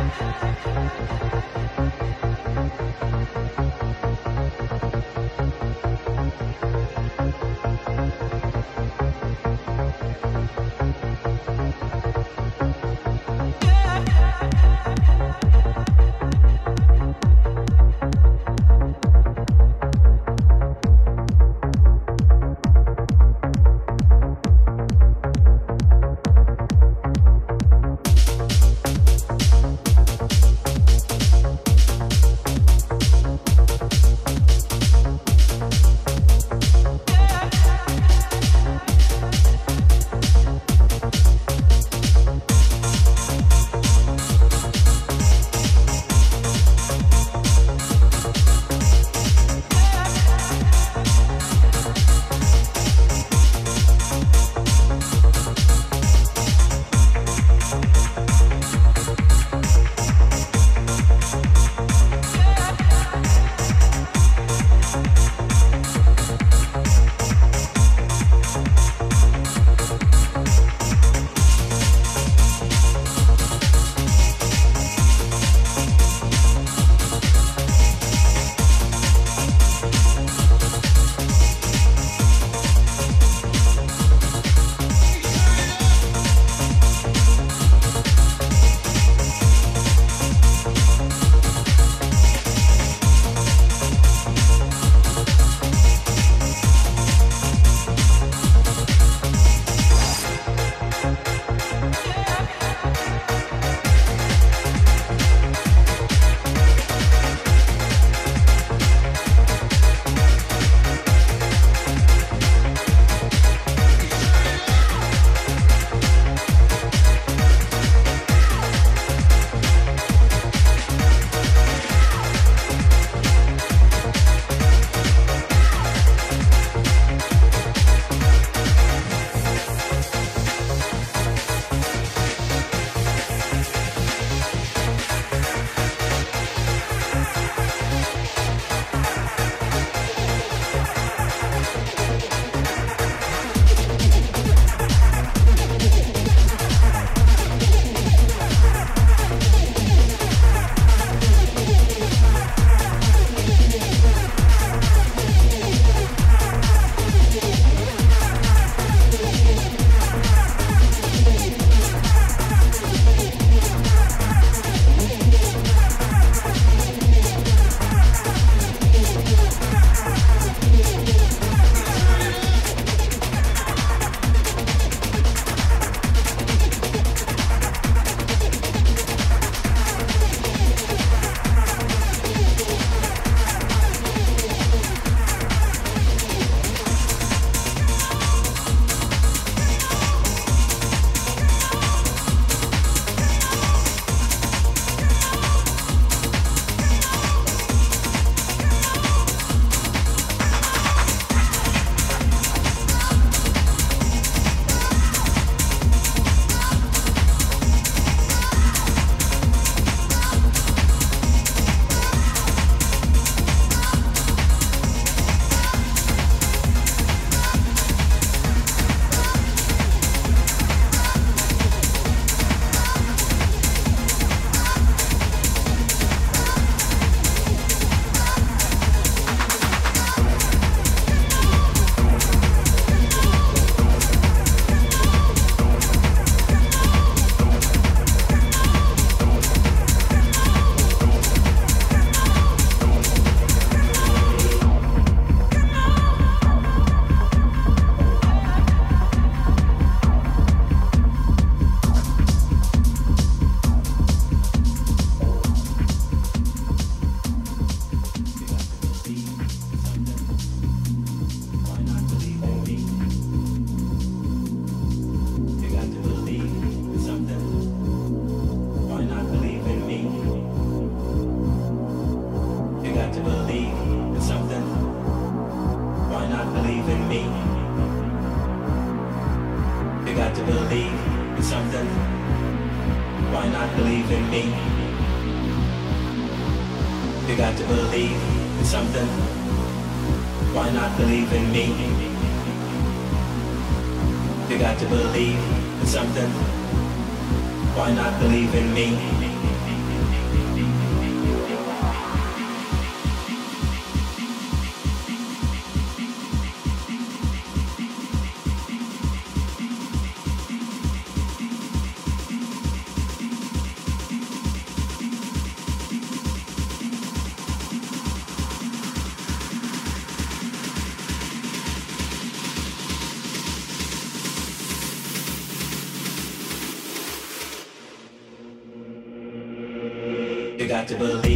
You to believe.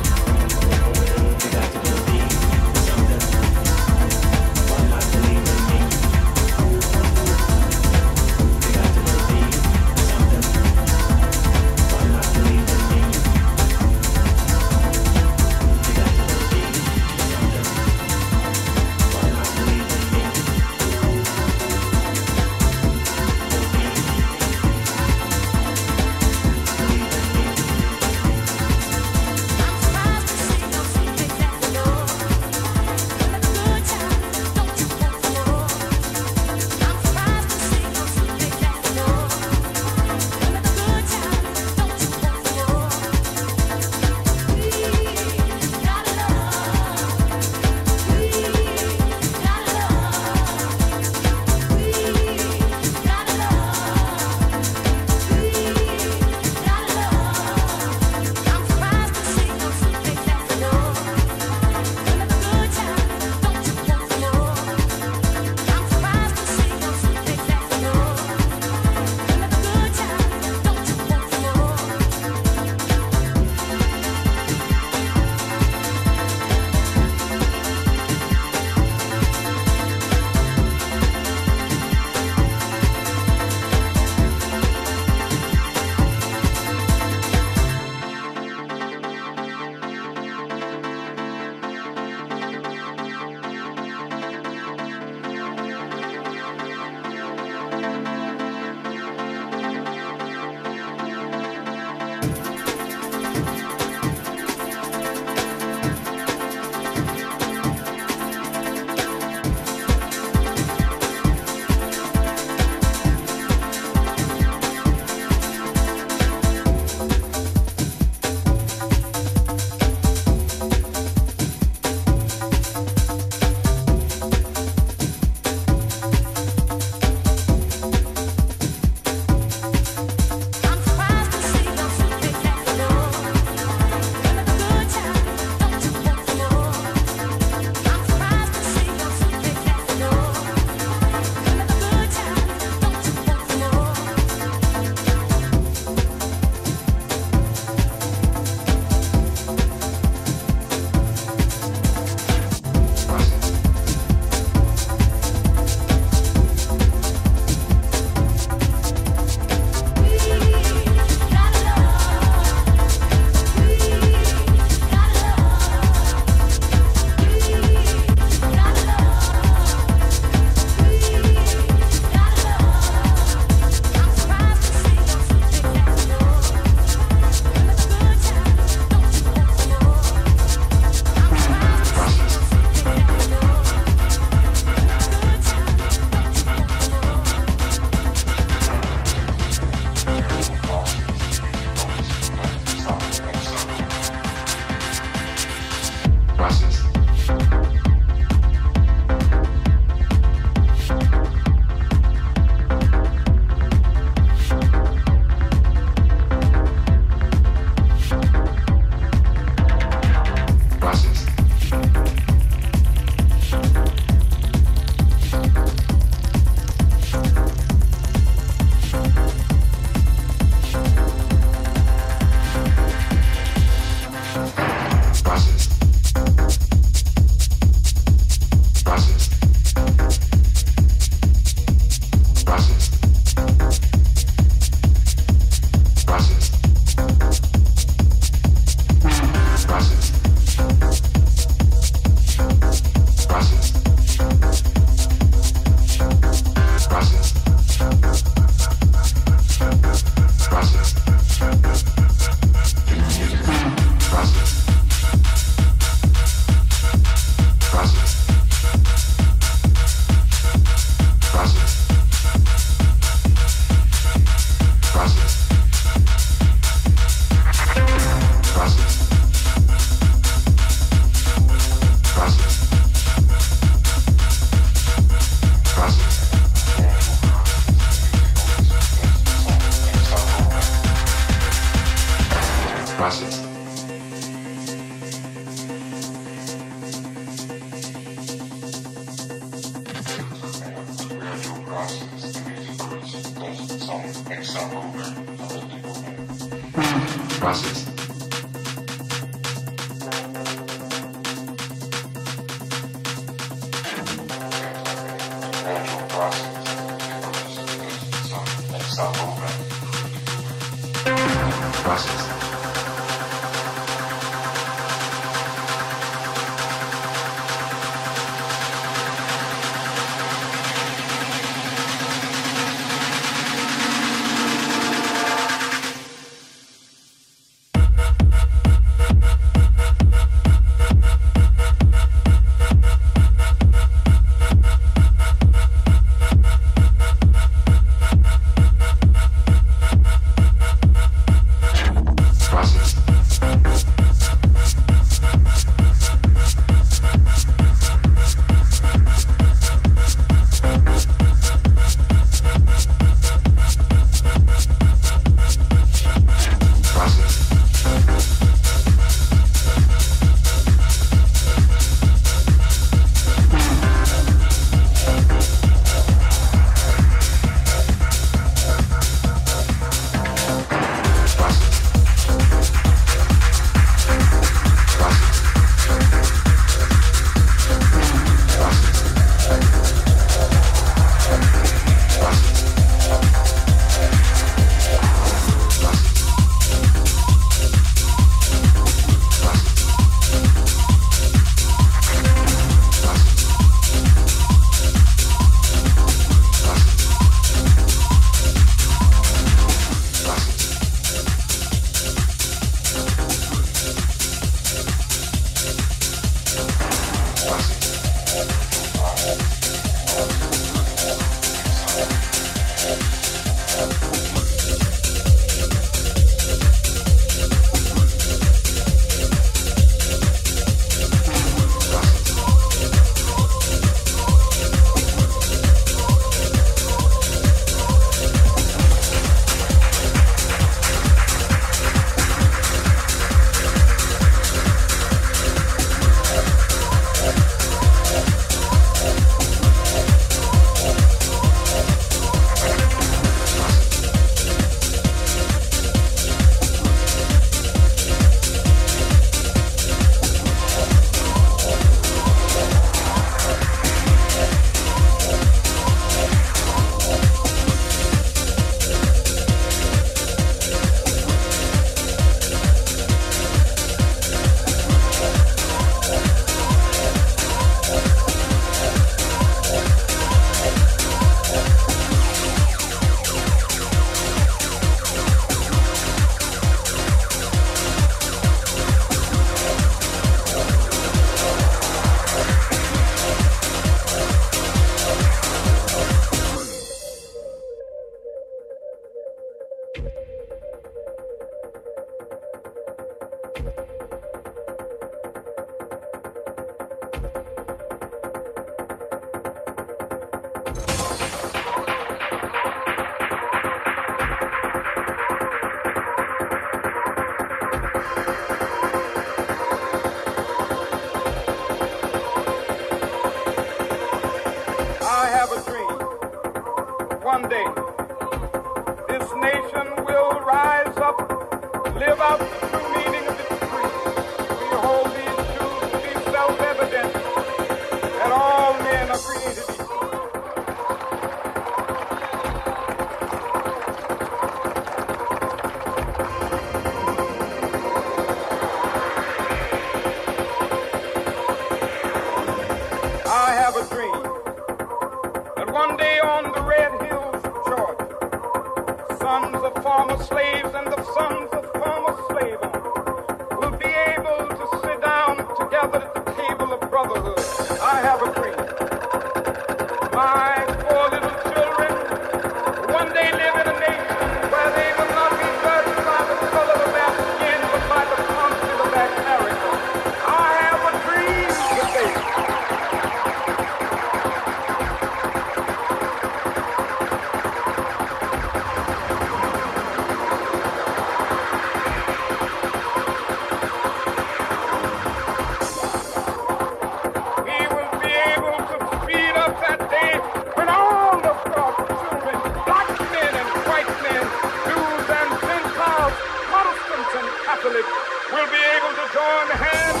will be able to join hands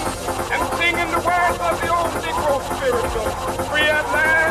and sing in the words of the old Negro spiritual, free at last.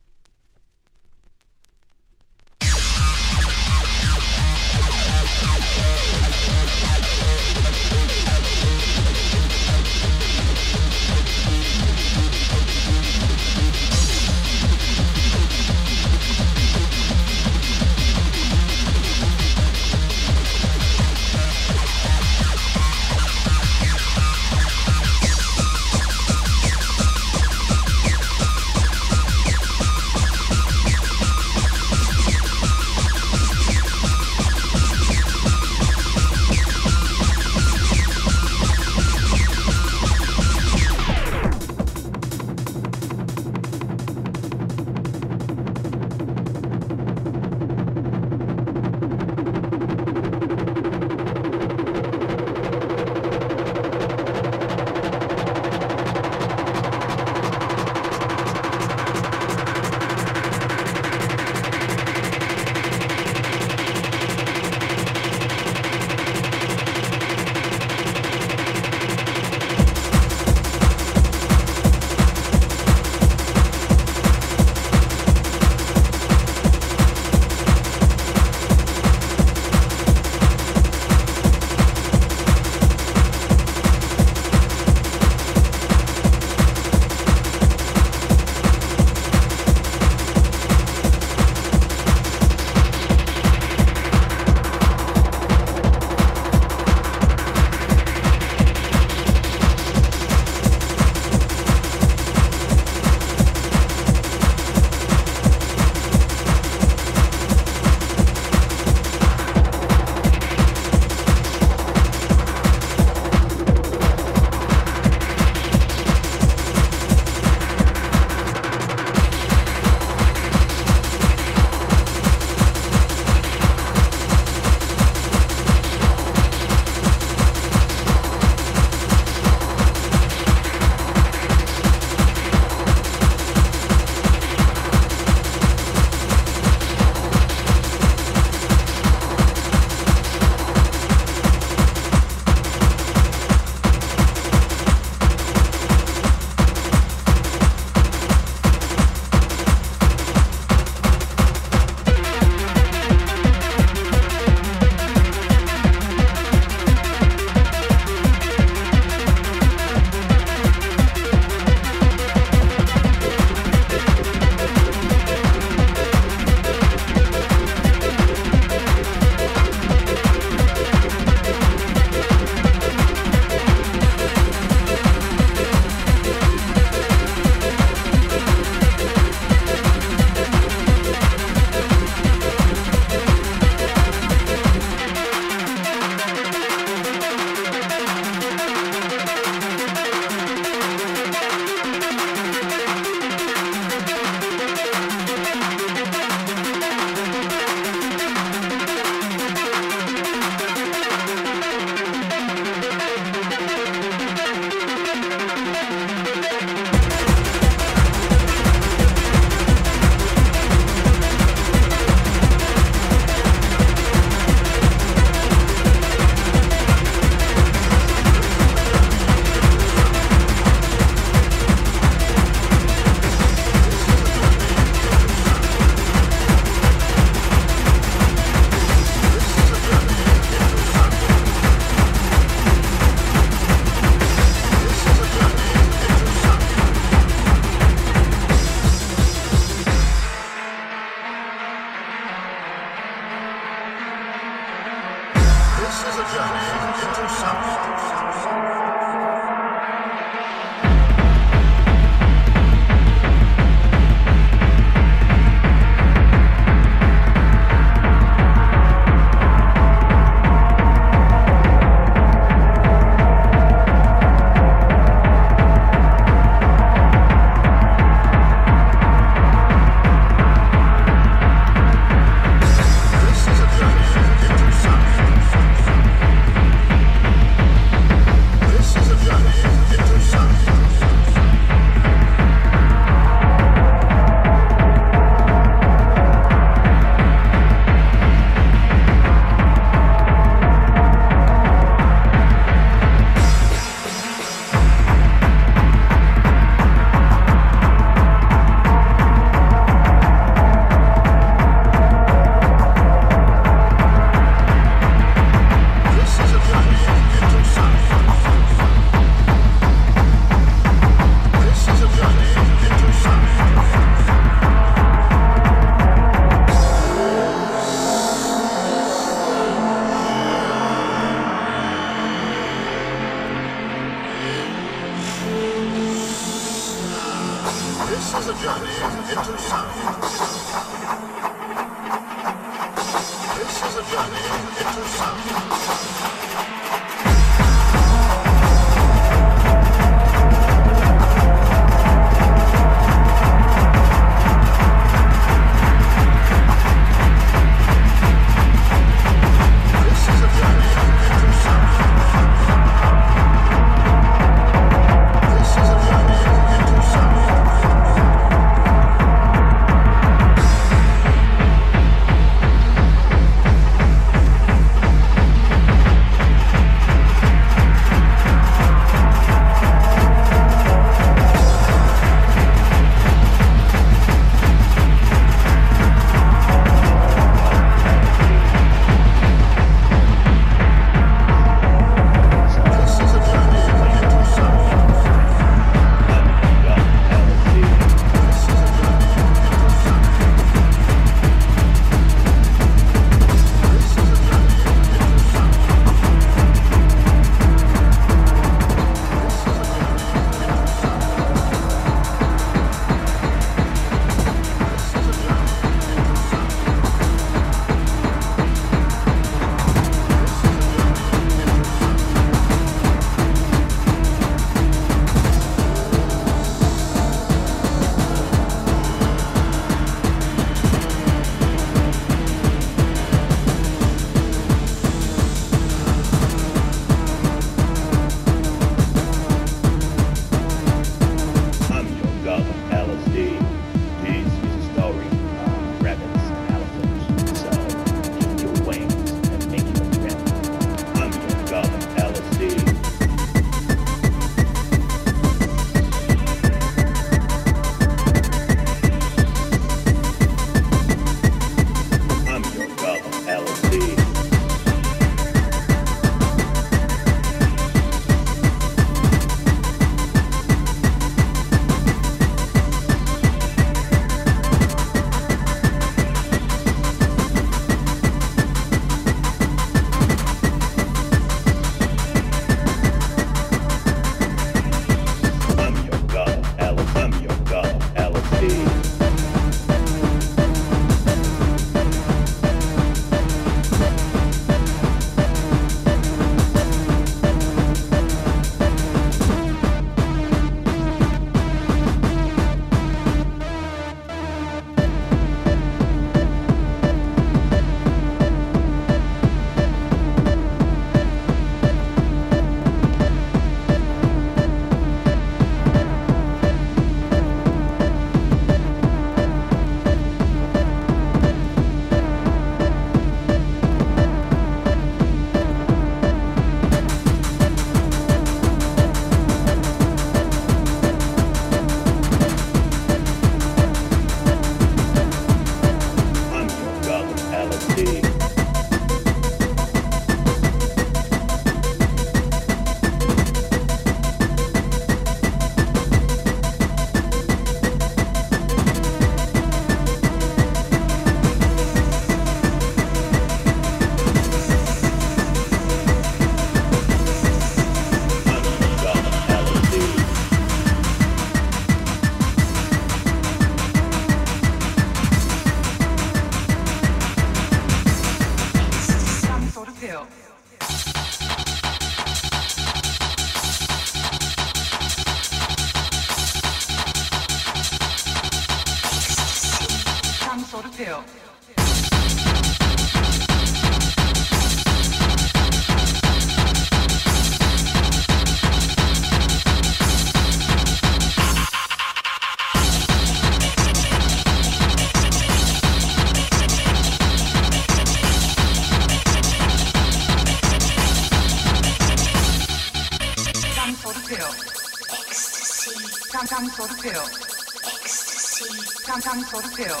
Some sort of pill.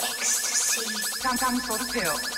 ecstasy, Some some sort of pill.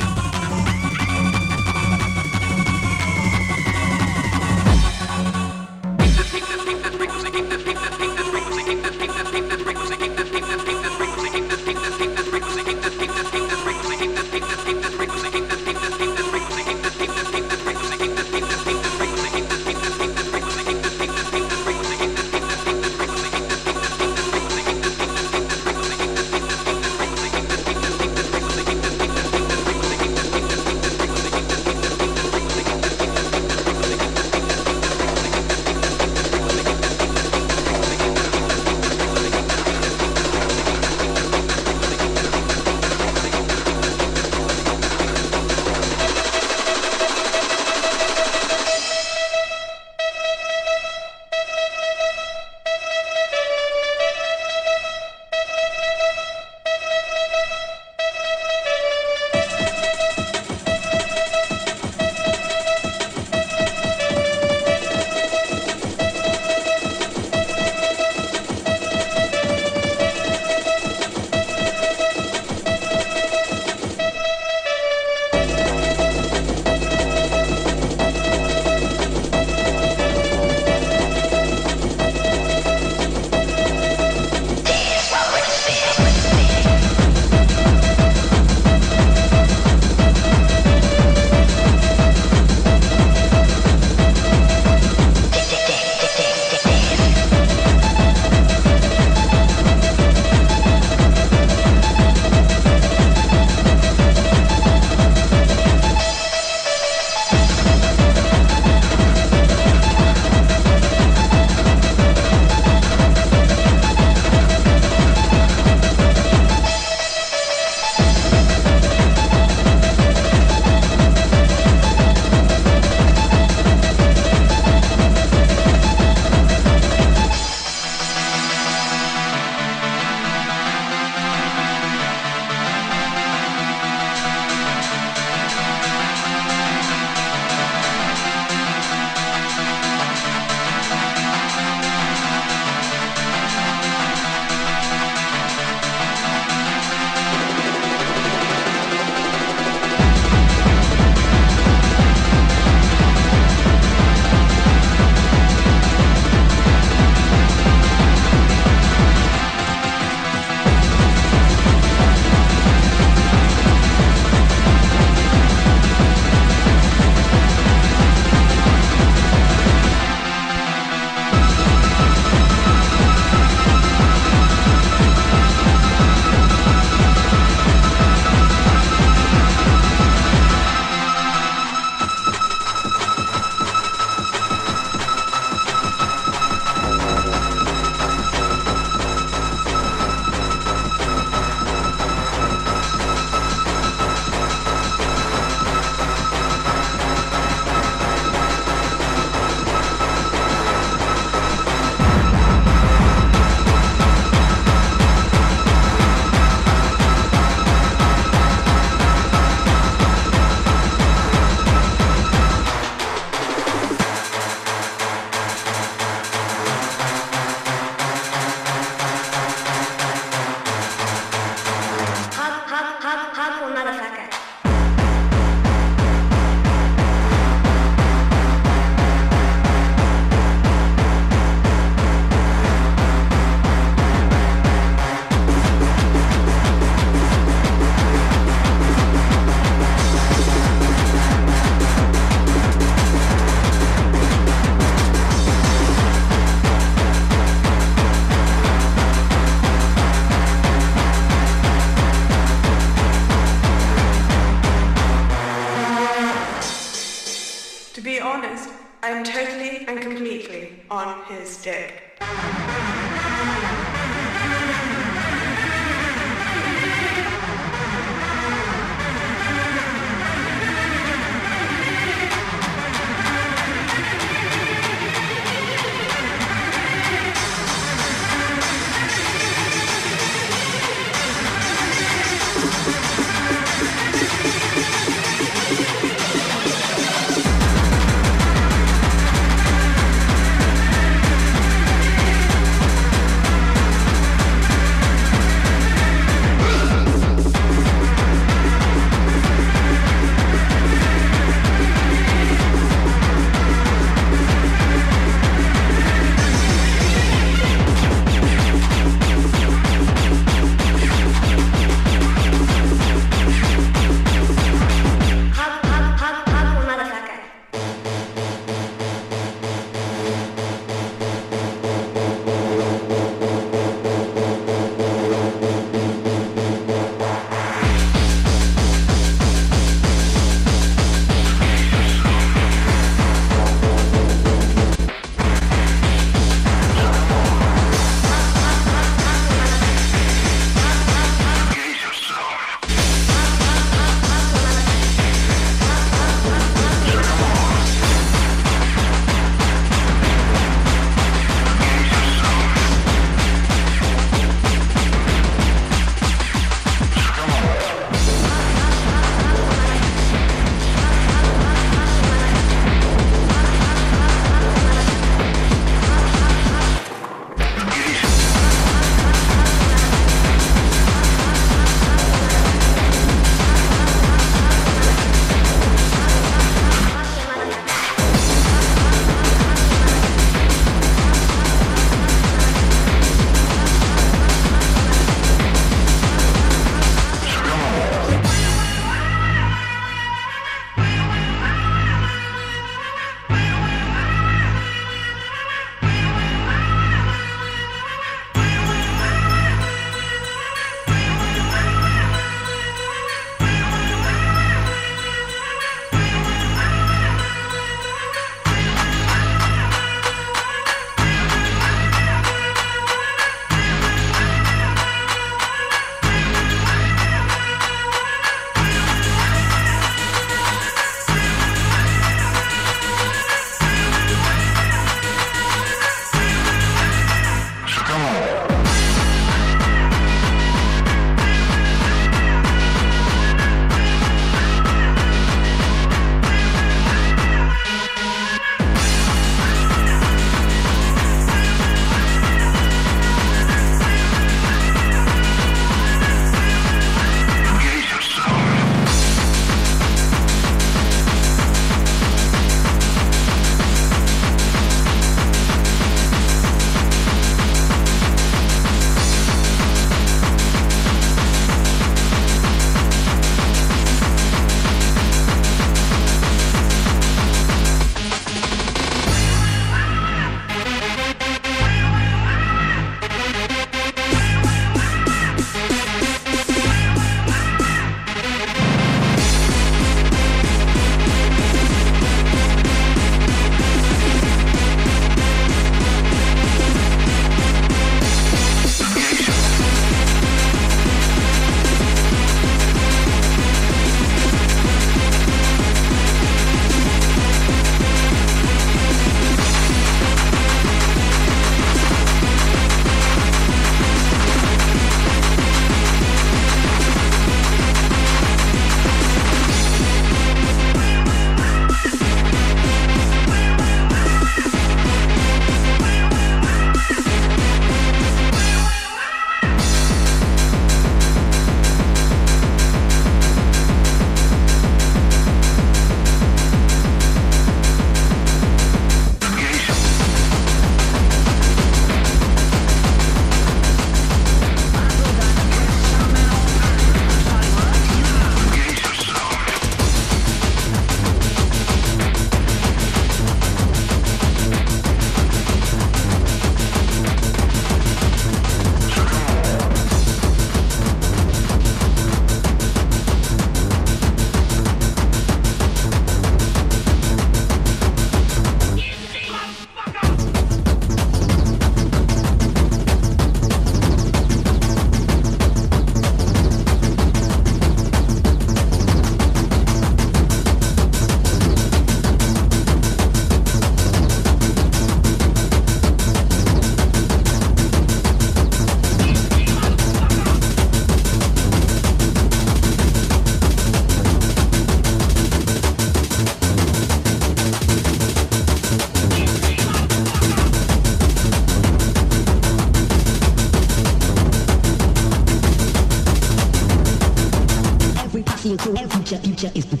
escucha esto.